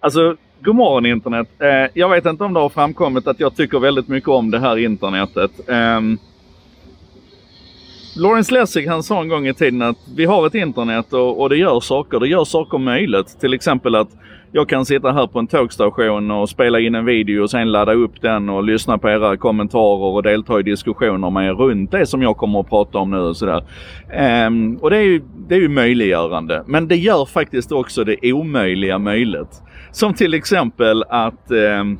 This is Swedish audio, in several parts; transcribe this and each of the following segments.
Alltså, god morgon internet. Eh, jag vet inte om det har framkommit att jag tycker väldigt mycket om det här internetet. Eh, Lawrence Lessig han sa en gång i tiden att vi har ett internet och, och det gör saker. Det gör saker möjligt. Till exempel att jag kan sitta här på en tågstation och spela in en video och sen ladda upp den och lyssna på era kommentarer och delta i diskussioner med er runt det som jag kommer att prata om nu och sådär. Um, och det är, ju, det är ju möjliggörande. Men det gör faktiskt också det omöjliga möjligt. Som till exempel att um,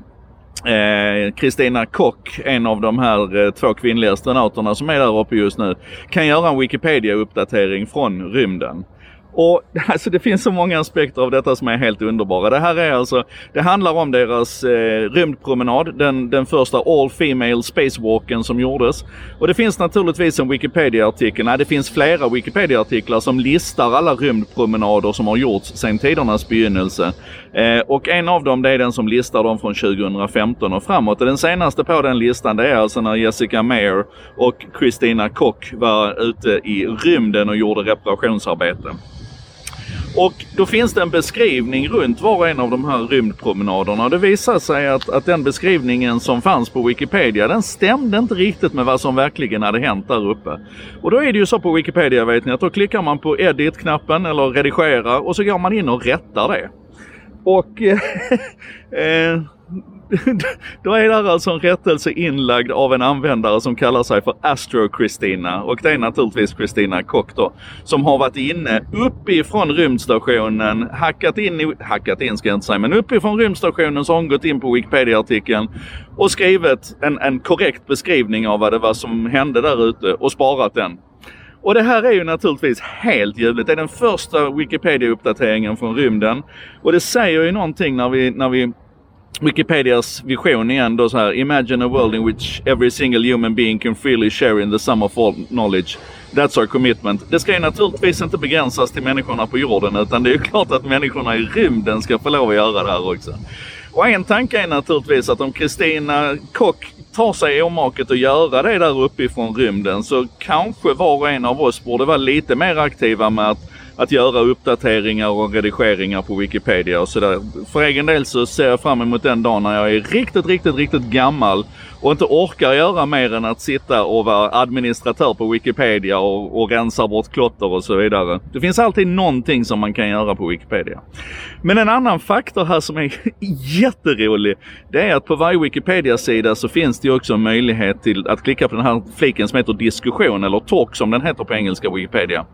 Kristina eh, Kock, en av de här eh, två kvinnliga astronauterna som är där uppe just nu, kan göra en Wikipedia-uppdatering från rymden. Och alltså det finns så många aspekter av detta som är helt underbara. Det här är alltså, det handlar om deras eh, rymdpromenad, den, den första All Female Spacewalken som gjordes. Och det finns naturligtvis en Wikipedia-artikel, nej det finns flera Wikipedia-artiklar som listar alla rymdpromenader som har gjorts sedan tidernas begynnelse. Eh, och en av dem det är den som listar dem från 2015 och framåt. Och den senaste på den listan det är alltså när Jessica Meir och Christina Koch var ute i rymden och gjorde reparationsarbete. Och då finns det en beskrivning runt var och en av de här rymdpromenaderna. Och det visar sig att, att den beskrivningen som fanns på Wikipedia, den stämde inte riktigt med vad som verkligen hade hänt där uppe. Och då är det ju så på Wikipedia vet ni att då klickar man på edit-knappen eller redigera och så går man in och rättar det. Och eh, Då är där alltså en rättelse inlagd av en användare som kallar sig för Astro Christina och det är naturligtvis Christina Kock då. Som har varit inne uppifrån rymdstationen, hackat in, i, hackat in ska jag inte säga, men uppifrån rymdstationen så har hon gått in på Wikipedia-artikeln och skrivit en, en korrekt beskrivning av vad det var som hände där ute och sparat den. Och det här är ju naturligtvis helt ljuvligt. Det är den första Wikipedia-uppdateringen från rymden. Och det säger ju någonting när vi, när vi Wikipedias vision igen då så här. Imagine a world in which every single human being can freely share in the sum of all knowledge. That's our commitment. Det ska ju naturligtvis inte begränsas till människorna på jorden utan det är ju klart att människorna i rymden ska få lov att göra det här också. Och en tanke är naturligtvis att om Kristina Kock tar sig omaket att göra det där uppifrån rymden så kanske var och en av oss borde vara lite mer aktiva med att att göra uppdateringar och redigeringar på Wikipedia och sådär. För egen del så ser jag fram emot den dagen när jag är riktigt, riktigt, riktigt gammal och inte orkar göra mer än att sitta och vara administratör på Wikipedia och, och rensa bort klotter och så vidare. Det finns alltid någonting som man kan göra på Wikipedia. Men en annan faktor här som är jätterolig, det är att på varje Wikipedia-sida så finns det också en möjlighet till att klicka på den här fliken som heter diskussion eller talk som den heter på engelska Wikipedia.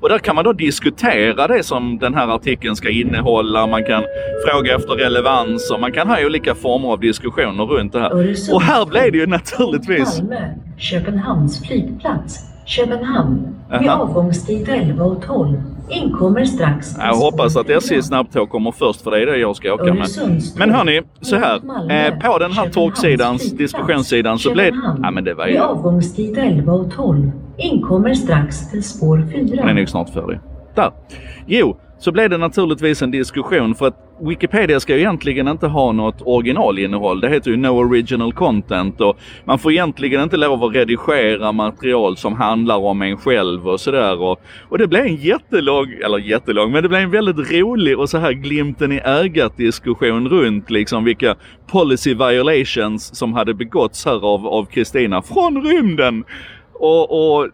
Och där kan man då diskutera det som den här artikeln ska innehålla. Man kan fråga efter relevans och man kan ha olika former av diskussioner runt det här. Och här blev det ju naturligtvis... Malmö, Köpenhamns flygplats, Köpenhamn, med avgångstid 11 och 12. Inkommer strax. Jag hoppas att SJ snabbtåg kommer först för det är det jag ska åka med. Men hörni, så här. Eh, på den här talksidans, diskussionssidan så blev Ja men det var ju... Med avgångstid 11 och 12. Inkommer strax till spår 4. Han är nog snart färdig. Där. Jo, så blev det naturligtvis en diskussion för att Wikipedia ska ju egentligen inte ha något originalinnehåll. Det heter ju No Original Content och man får egentligen inte lov att redigera material som handlar om en själv och sådär. Och, och det blev en jättelång, eller jättelång, men det blev en väldigt rolig och så här glimten i ögat diskussion runt liksom vilka policy violations som hade begåtts här av Kristina från rymden. Och, och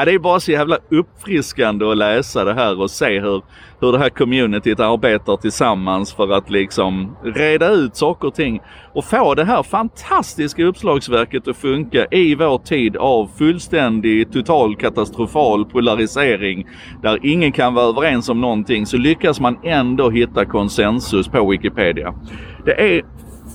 Ja, det är bara så jävla uppfriskande att läsa det här och se hur, hur det här communityt arbetar tillsammans för att liksom reda ut saker och ting och få det här fantastiska uppslagsverket att funka i vår tid av fullständig total katastrofal polarisering där ingen kan vara överens om någonting så lyckas man ändå hitta konsensus på Wikipedia. Det är,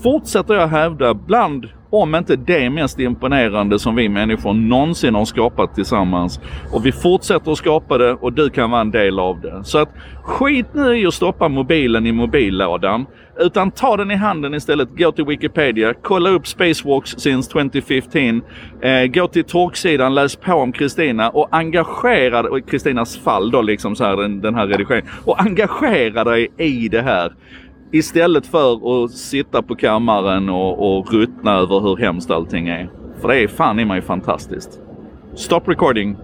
fortsätter jag hävda, bland om inte det mest imponerande som vi människor någonsin har skapat tillsammans. Och vi fortsätter att skapa det och du kan vara en del av det. Så att skit nu i att stoppa mobilen i mobillådan. Utan ta den i handen istället. Gå till Wikipedia, kolla upp Spacewalks since 2015. Eh, gå till torksidan, läs på om Kristina och engagera dig, Kristinas fall då liksom så här den, den här redigeringen. Och engagera dig i det här. Istället för att sitta på kammaren och, och ruttna över hur hemskt allting är. För det är fan i mig fantastiskt. Stop recording.